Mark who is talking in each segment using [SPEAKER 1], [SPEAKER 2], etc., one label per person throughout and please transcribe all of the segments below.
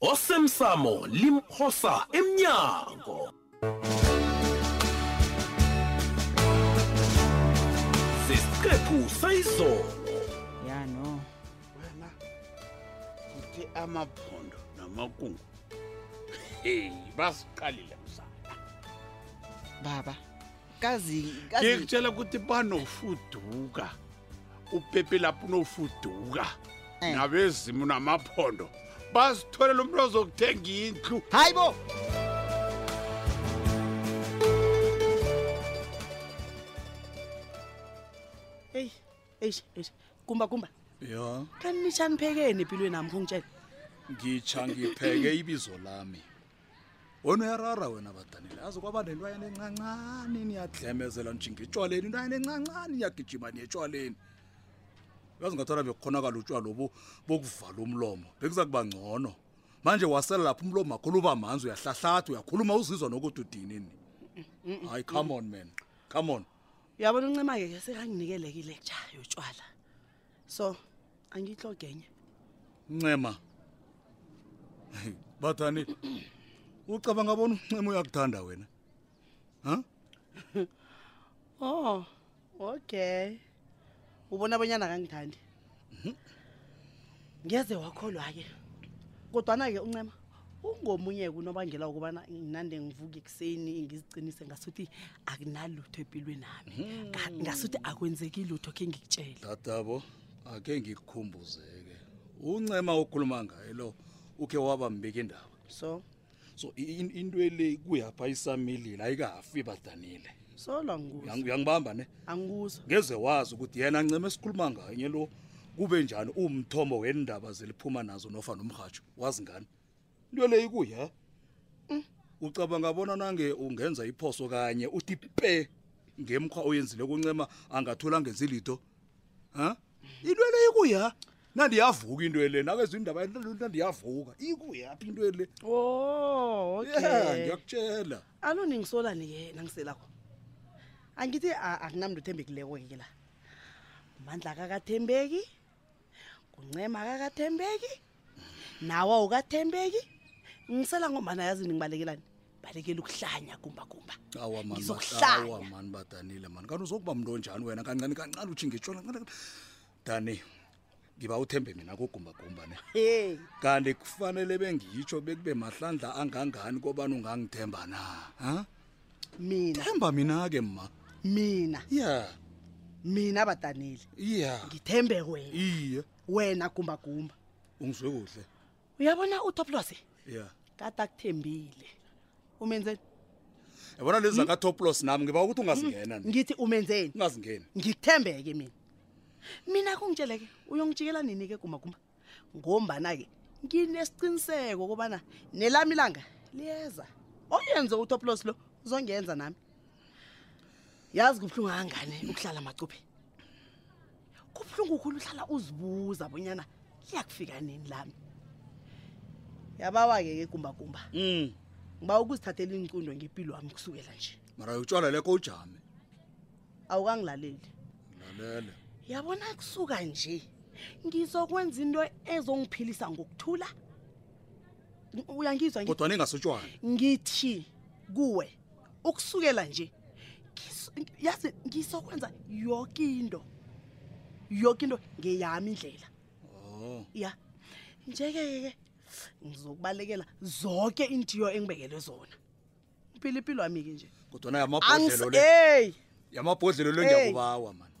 [SPEAKER 1] osemsamo limphosa emnyango sesiqephu sayizolo
[SPEAKER 2] ya no
[SPEAKER 3] wena uthi amaphondo namakungu hey basiqalile msana
[SPEAKER 2] baba kazi kazi
[SPEAKER 3] ngikutshela ukuthi banofuduka upepe lapho unofuduka
[SPEAKER 2] Eh.
[SPEAKER 3] nabezimu namaphondo bazitholela umuntu ozokuthenga indlu
[SPEAKER 2] hayi bo
[SPEAKER 4] eyi eyi eyi kumba kumba
[SPEAKER 5] ya
[SPEAKER 4] kanitshani phekeni empilweni nami khongitshela
[SPEAKER 5] ngitsha ngipheke ibizo lami wena uyarara wena badanile azi kwaba nentwayana encancane niyadlemezela njinga etshwaleni intwayana encancane niyagijima niyetshwaleni yazi ngathana bekukhonakala utshwalo bokuvala umlomo bekuza kuba ngcono manje wasela lapho umlomo akhulu uba manzi uyahlahlatha uyakhuluma uzizwa nokuthi udinini hayi come on man come on
[SPEAKER 4] uyabona uncema-ke ke sekanginikele kilecture yotshwala so angihlogenye
[SPEAKER 5] ncema bathani ucabanga bona uncema uyakuthanda wena ha
[SPEAKER 4] oh okay ubona abanyana kangithandi mhm. ngeze wakholwa-ke kodwana-ke uncema ungomunye kunobangela wokubana nginande ngivuke ekuseni ngiziqinise ngasuthi akunalutho empilweni nami hmm. ngasuthi akwenzeki lutho khe ngikutshele
[SPEAKER 5] dadabo ake ngikukhumbuzeke uncema okhuluma ngaye lo ukhe waba mbeki indaba
[SPEAKER 4] so
[SPEAKER 5] so into le kuyapha isamilile ayikafi badanile
[SPEAKER 4] sola ngikuzwa
[SPEAKER 5] Uyang- uyangibamba ne
[SPEAKER 4] angikuzwa
[SPEAKER 5] ngeze wazi ukuthi yena ncema esikhuluma nganye lo kube njani uwumthombo wendaba zeliphuma nazo nofana umrhatsho wazi ngani into le ikuya Mm. ucabanga bona nange ungenza iphoso kanye uthi pe ngemkhwa oyenzile kuncema angathula angenzi litho ha into le ikuya nandiyavuka into ele nakezwa indaba nandiyavuka ikuyaphi into ele
[SPEAKER 4] o
[SPEAKER 5] oh,
[SPEAKER 4] okay.
[SPEAKER 5] yeah, ngiyakutshela
[SPEAKER 4] alo ningisolani ke nangiselakho angithi akunamntu othembekileko ke la mandla akakathembeki kuncema akakathembeki nawe awukathembeki ngisela ngombana yazi ningibalekelani balekela ukuhlanya
[SPEAKER 5] kumbagumba
[SPEAKER 4] ngizokuhlanya
[SPEAKER 5] mani badanile mani kanti uzokuba mntu onjani wena kancane kancane utshinge tshona dani ngiba uthembe mina kogumbagumba ne
[SPEAKER 4] hey
[SPEAKER 5] kanti kufanele bengitsho bekube mahlandla angangani kobana ungangithemba na ha
[SPEAKER 4] mina
[SPEAKER 5] themba mina-ke ma
[SPEAKER 4] mina
[SPEAKER 5] ya yeah.
[SPEAKER 4] mina badanile
[SPEAKER 5] ya yeah.
[SPEAKER 4] ngithembe wena
[SPEAKER 5] iye
[SPEAKER 4] wena gumbagumba
[SPEAKER 5] ungizwe kuhle
[SPEAKER 4] uyabona utoplose
[SPEAKER 5] yeah
[SPEAKER 4] kade akuthembile umenzeni
[SPEAKER 5] yabona lezi zakatoplos nami ngiba ukuthi ungazingena nje.
[SPEAKER 4] ngithi umenzeni
[SPEAKER 5] ungazingeni
[SPEAKER 4] ngikuthembeke mina mina kungitsheleke uyongijikela nini ke gumagumba ngombana-ke nginesiqiniseko kobana nelami ilanga liyeza oyenze utoplos lo uzongenza nami yazi kubuhlungu angane ukuhlala macuphe kubuhlungu khulu uhlala uzibuza bonyana liyakufika nini lami yabawa-ke ke gumbagumba
[SPEAKER 5] Mm.
[SPEAKER 4] ngiba ukuzithathela iincundo ngempilo wami kusukela nje
[SPEAKER 5] mara utshwala lekho ujame
[SPEAKER 4] awukangilaleli
[SPEAKER 5] lalele
[SPEAKER 4] yabona kusuka nje ngizokwenza into ezongiphilisa ngokuthula uyangizwa ngi-
[SPEAKER 5] kodwa ningasutshwala
[SPEAKER 4] ngithi kuwe ukusukela nje yazi ngisokwenza yoke into yoke into ngeyami indlela
[SPEAKER 5] oh.
[SPEAKER 4] ya njeke-ke ngizokubalekela zonke iintiyo engibekelwe zona impilo impilo wami-ke nje
[SPEAKER 5] kodwana yamabhodlelo le yamabhodlelo le ngiyakubawa mani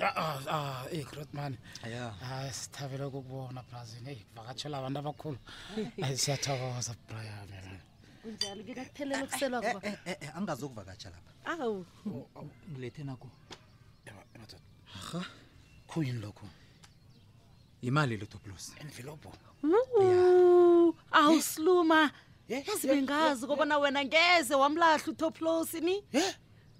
[SPEAKER 4] Ah,
[SPEAKER 5] ah,
[SPEAKER 6] ah, eh
[SPEAKER 2] Grootman.
[SPEAKER 6] Yeah. Ah, sithabela ukukubona plazini. Hey, vakatshela abantu abakhulu. Ay siyathokoza Brian.
[SPEAKER 7] Unjalo ke kakuphelela ukuselwa Eh, kuba.
[SPEAKER 2] eh, eh, eh, angingazokuvakatsha lapha
[SPEAKER 7] Awu.
[SPEAKER 2] ngilethe nakho
[SPEAKER 6] Khuyini lokho?
[SPEAKER 2] yimali lo
[SPEAKER 6] toplos
[SPEAKER 7] Envelope. Wuu. Awu sluma. Yazi bengazi kobana wena ngeze wamlahla uToplosi ni?
[SPEAKER 6] Eh?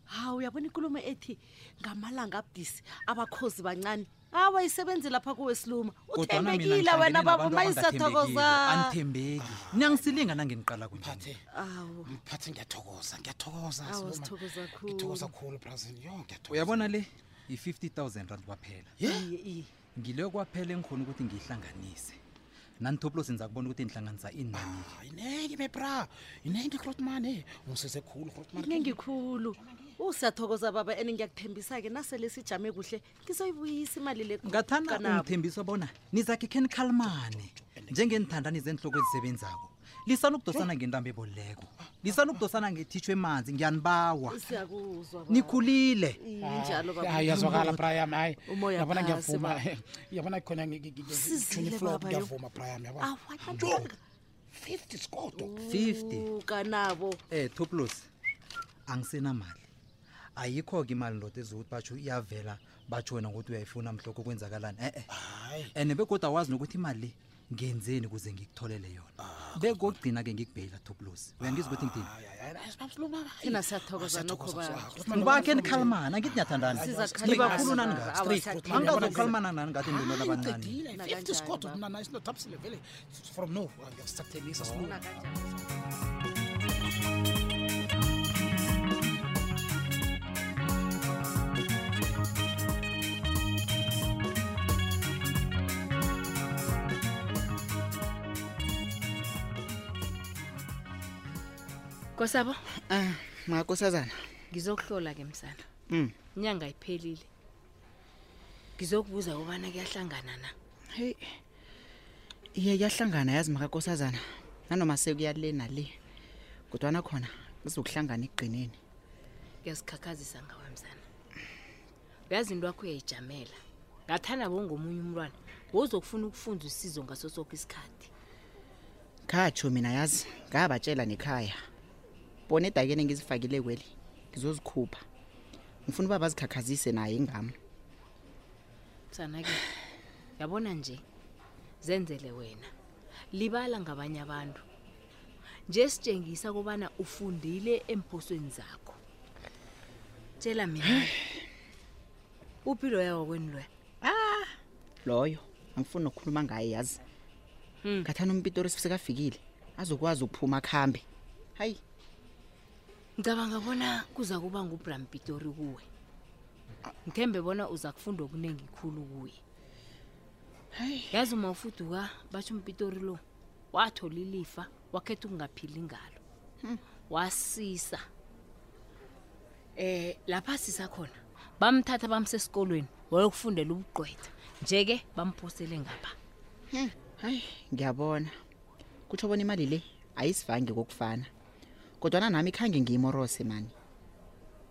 [SPEAKER 7] hawu uyabona inkulumo ethi ngamalanga abudisi abakhozi bancane awa isebenzi lapha kuwesiluma
[SPEAKER 2] Kodwana mina
[SPEAKER 7] uthembekile
[SPEAKER 2] ngihlangene
[SPEAKER 7] wena baba
[SPEAKER 2] nabantu uma
[SPEAKER 7] abangathembekiko, isathokozaa
[SPEAKER 2] anithembeki niyangisilinga nangengiqala kunjani
[SPEAKER 7] awu
[SPEAKER 6] mphathi ngiyathokoza ngiyathokoza
[SPEAKER 7] awu
[SPEAKER 6] Siluma.
[SPEAKER 7] sithokoza khulu
[SPEAKER 6] ngithokoza
[SPEAKER 7] khulu
[SPEAKER 6] brazil yo ngiyathokoza
[SPEAKER 2] uyabona le yi-50 000 rand kwaphela
[SPEAKER 7] iye iye
[SPEAKER 2] ngilwe kwaphela engikhona ukuthi ngiyihlanganise nanithopulosi ngiza kubona ukuthi ngihlanganisa inani
[SPEAKER 6] ah, yinengi bebra yinengi hrotmane ungisize khulu hrotmaninengi
[SPEAKER 7] khulu usiyathokoza baba and ngiyakuthembisa-ke nasele sijame kuhle ngizoyibuyisa imali le ngathanda
[SPEAKER 2] ungithembisa bona nizakhe khenikhalimane njengenithandani zenhloko ezisebenzako lisani ukudosana ngentambo ebolileko lisani ukudosana ngethitshwe emanzi ngiyanibawa
[SPEAKER 7] siyakuzwa baba.
[SPEAKER 2] nikhulile
[SPEAKER 7] injalo baba.
[SPEAKER 6] hayi yazwakala brian hayi
[SPEAKER 7] Umoya
[SPEAKER 6] yabona
[SPEAKER 7] phasi,
[SPEAKER 6] ngiyavuma
[SPEAKER 7] baba.
[SPEAKER 6] yabona khona
[SPEAKER 7] Sizile, ngitshuni
[SPEAKER 6] flop
[SPEAKER 7] baba, yo.
[SPEAKER 6] ngiyavuma brian yabona
[SPEAKER 7] Awathatha.
[SPEAKER 6] 50 sikodo
[SPEAKER 2] 50
[SPEAKER 7] U, kanabo
[SPEAKER 2] eh two plus angisenamali ayikho-ke imali ndoda ezokuthi batsho iyavela batsho wena ngokuthi uyayifuna mhlokho kwenzakalani e-e and begodwa awazi nokuthi imali le ngenzeni kuze ngikutholele yona ah, bekogcina ke ngikubheyila toplos uyangizwa ukuthi ngithini
[SPEAKER 7] thina siyathokoza nokho
[SPEAKER 2] ngibakhe nikhalimana ngithi niyathandana nibakhulu nani ngaangazokhulumana nani ngathi ndinona abancane
[SPEAKER 8] kosabo
[SPEAKER 9] ah makosazana
[SPEAKER 8] ngizokuhlola ke msana
[SPEAKER 9] mm
[SPEAKER 8] inyanga iphelile ngizokubuza ubana kuyahlangana na
[SPEAKER 9] hey iye iyahlangana yazi makakosazana nanoma sekuya le nale kodwana khona kuzokuhlangana ekugcineni
[SPEAKER 8] ngiyazikhakhazisa ngawe mzana uyazi into yakho uyayijamela ngathanda bongomunye umntwana wozokufuna ukufunza usizo ngaso soke isikhathi
[SPEAKER 9] khatsho mina yazi ngabatshela nekhaya bona edakeni engizifakile kweli ngizozikhupha ngifuna uba bazikhakhazise naye ngami
[SPEAKER 8] msana ke yabona nje zenzele wena libala ngabanye abantu nje sitshengisa kobana ufundile emphosweni zakho tshela mina uphi loya wakwenu loya ah
[SPEAKER 9] loyo angifuni nokukhuluma ngaye yazi
[SPEAKER 8] hmm.
[SPEAKER 9] ngathana umpitori sisekafikile azokwazi ukuphuma akuhambe hayi
[SPEAKER 8] ngicabanga bona kuza kuba ngubrampitori kuwe ngithembe bona uza kufunda okuningi khulu kuye yazi uma ufuduka batsho umpitori lo wathola ilifa wakhetha ukungaphili ngalo hmm. wasisa eh lapha sisa khona bamthatha bamsesikolweni wayokufundela ubugqwetha nje-ke bamphosele ngapha hmm.
[SPEAKER 9] hayi ngiyabona kutho bona imali le ayisivange kokufana kodwana nami khange ngiyimorose mani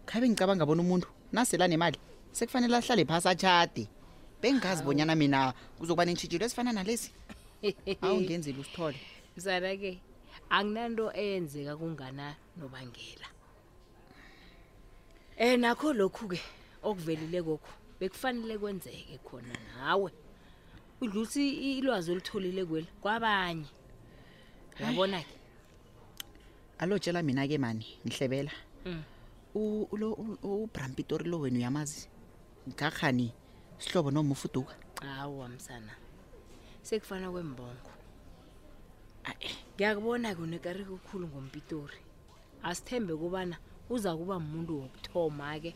[SPEAKER 9] khabe ngicabanga bona umuntu nasela nemali sekufanele ahlale phasi atshade bengingazi bonyana mina kuzokuba nentshijilo ezifana nalezi awu ngenzile usithole
[SPEAKER 8] mzala-ke anginanto eyenzeka kungana nobangela um nakho lokhu-ke okuvelile kokhu bekufanele kwenzeke khona nawe udlulisa ilwazi olitholile kweli kwabanye yabona-ke
[SPEAKER 9] alo tshela mina ke mani ngihlebela
[SPEAKER 8] mm.
[SPEAKER 9] ubrampitori lo wenu yamazi ngakhani sihlobo noma ufuduka
[SPEAKER 8] hawa msana sekufana kwembongo ngiyakubona ke unekareko kukhulu ngompitori asithembe kubana uza kuba muntu
[SPEAKER 9] wokuthoma ke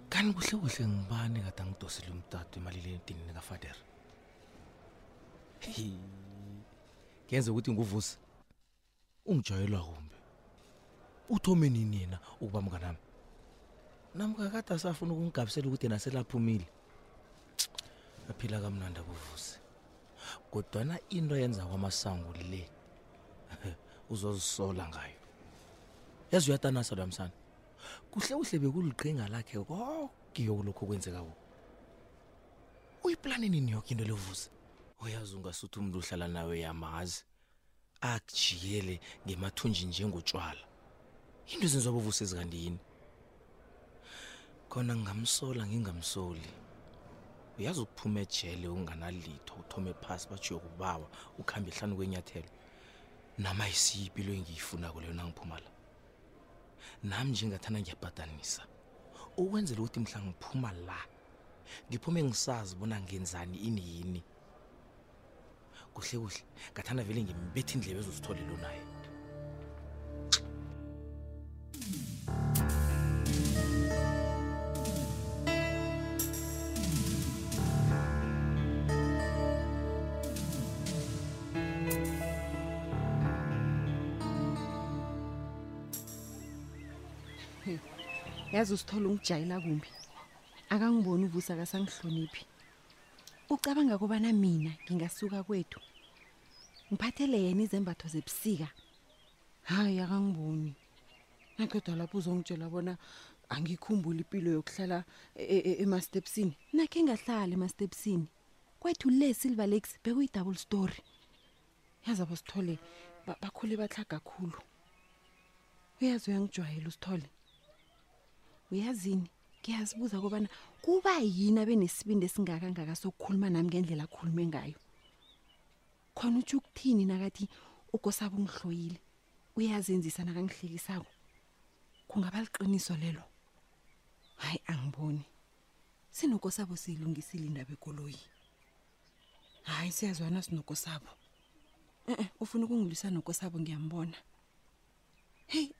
[SPEAKER 10] kani kuhle kuhle ngibani kade angidosile umtatu emaliledinini kafader ngenze ukuthi nguvusi ungijwayelwa kumbi uthome nini yena ukuba mnganami namkakade asafuna ukungigabisela ukuthi yena selaphumile aphila kamnandi akuvusi kodwana into yenza kwamasango le uzozisola ngayo yazi uyatanasa lwamsana kuhle uhle bekuliqhinga lakhe koke yokulokhu okwenzekako uyiplane nini yoke into levuze uyazi ungasuthi umuntu uhlala nawe yamazi akujiyele ngemathunji njengotshwala into ezenziwa bovuse ezikandi yini khona ngingamsola ngingamsoli uyazi ukuphuma ejele unganalitho uthome phasi batshiyo kubawa ukuhambe hlanu kwenyathelo nama yisiyipilo engiyifunako leyo nangiphuma la nami njengathana ngiyapatanisa ukwenzela ukuthi mhla ngiphuma la ngiphume ngisazi bona ngenzani ini yini kuhle kuhle ngathana vele ngimbethi indlebe ezositholelo naye
[SPEAKER 11] yazi usithola ungijayela kumbi akangiboni uvusa akasangihloniphi ucabanga kobana mina ngingasuka kwethu ngiphathele yena izembatho zebusika hayi akangiboni naqedwa lapho uzongitshela bona angikhumbuli impilo yokuhlala e-, e-, e-, emastepsini nakhe ngahlala emastepsini kwethu le silver lakes bekuyi-double story yazi abasithole ba- bakhule bathla kakhulu uyazi uyangijwayela usithole uyazini ngiyazibuza kobana kuba yini abe nesibindi esingaka ngaka sokukhuluma nami ngendlela akhulume ngayo khona utsho ukuthini nakathi ukosabo ungihloyile uyazenzisa nakangihlelisako kungaba liqiniso lelo hayi angiboni sinoko sabo siyilungisile indaba ekoloyi hayi siyazwana sinoko sabo e-e ufuna ukungilwisa noko sabo ngiyambona heyi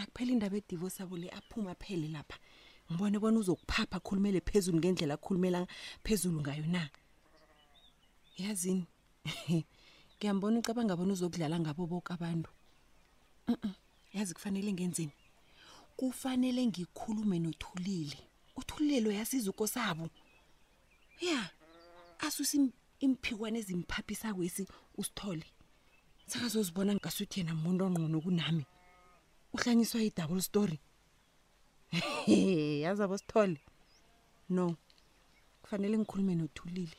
[SPEAKER 11] akuphela indaba edivo sabo le aphuma phele lapha ngibone bona uzokuphapha akhulumele phezulu ngendlela akhulumela phezulu ngayo na yazini ngiyambona ucabanga bona uzokudlala ngabo boke abantu yazi kufanele ngenzeni kufanele ngikhulume nothulile uthulile lo yasiza ukosabo ya asuse imphikwane ezimphapisa kwesi usithole sekazozibona ngasuthi yena muntu ongqono kunami uhlanyiswa yi-double story yazi abo sithole no kufanele ngikhulume nothulile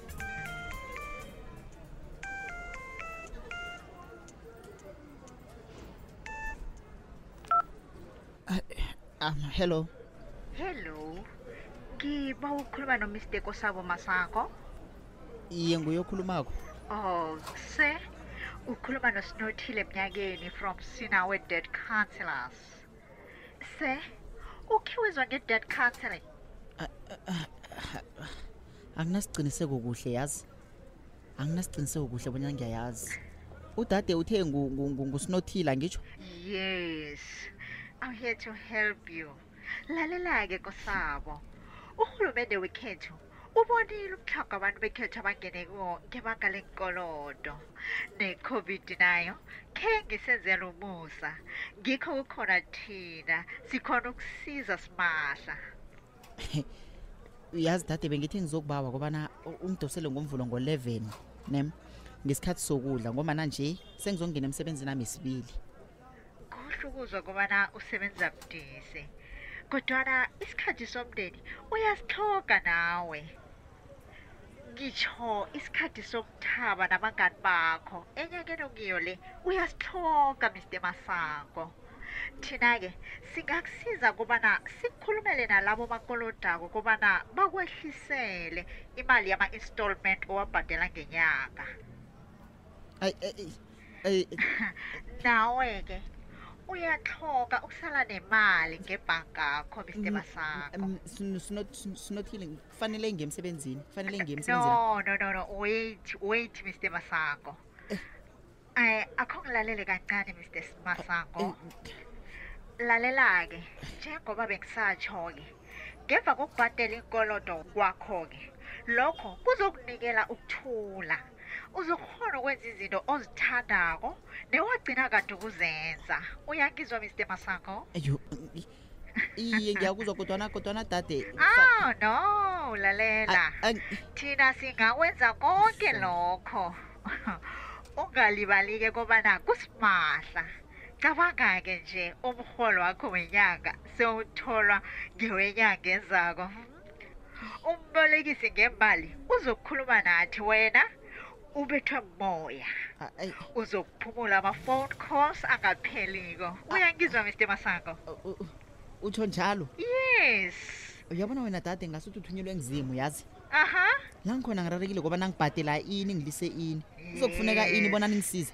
[SPEAKER 11] Uh,
[SPEAKER 9] um, hello.
[SPEAKER 12] Hello. Ki bawukhuluma no Mr. Kosabo Masako?
[SPEAKER 9] Iye nguyokhulumako.
[SPEAKER 12] Oh, sir. Ukhuluma no Snothile Mnyakeni from Sinawe Dead Counselors. Sir, ukhiwizwa nge-dead counseling?
[SPEAKER 9] Uh, uh, uh, anginasiqiniseko kuhle yazi anginasiqiniseko kuhle bonyana ngiyayazi udade uthe ngusinothile angitsho
[SPEAKER 12] yes i'm here to help you lalela-ke kosabo urhulumende wekhethu ubonile ubutlhoga abantu bekhethu abangene ngebanga lenkolodo ne-covid nayo khe ngisenzela umusa ngikho kukhona thina sikhona ukusiza simahla
[SPEAKER 9] uyazi dade bengithi ngizokubawa kobana ungidosele ngomvulo ngo-11 nem ngesikhathi sokudla ngomana nje sengizongena emsebenzini ami isibili
[SPEAKER 12] kuhle ukuzwa kobana usebenza budise kodwana isikhathi somndeni uyasihloga nawe ngitsho isikhathi sokuthaba nabangani bakho enyakeni ongiyo le uyasihloga mr masango thina-ke singakusiza kobana sikukhulumele nalabo bakolodako kobana bakwehlisele imali yama-installment owabhadela ngenyanga nawe-ke uyathoka ukusala nemali ngebhankakho mr
[SPEAKER 9] mm, basakho mm, sinothile fanele ngiye emsebenzini fanele ngiye emsebenzini
[SPEAKER 12] no no no no wait wait mr masango eh. eh akho ngilalele kancane mr masango eh. lalela-ke njengoba bengisatsho-ke ngemva kokubhadela inkolodo kwakho-ke lokho kuzokunikela ukuthula uzokhona ukwenza izinto ozithandako newagcina kade ukuzenza uyangizwa mr masango
[SPEAKER 9] iye ngiyakuzwa kodwana kodwana dade
[SPEAKER 12] Oh no, lalela.
[SPEAKER 9] A- ang-
[SPEAKER 12] Thina singakwenza konke lokho. Ungalibalike kobana kusimahla. Cabanga ke nje umholo wakho wenyanga sewutholwa ngewenyanga ezako. umbolekisi ngemali uzokukhuluma nathi wena ubethwe moya
[SPEAKER 9] Ah, ayi,
[SPEAKER 12] uzokuphumula ama-phone calls angapheliko uyangizwa mr masango
[SPEAKER 9] u- u- utsho njalo
[SPEAKER 12] yes
[SPEAKER 9] uyabona wena dade ngasuthi uthunyelwe ngizimu yazi
[SPEAKER 12] aha
[SPEAKER 9] la ngikhona ngirarekile ngoba nangibhadela ini ngilise ini kuzokufuneka ini bona
[SPEAKER 1] ningisiza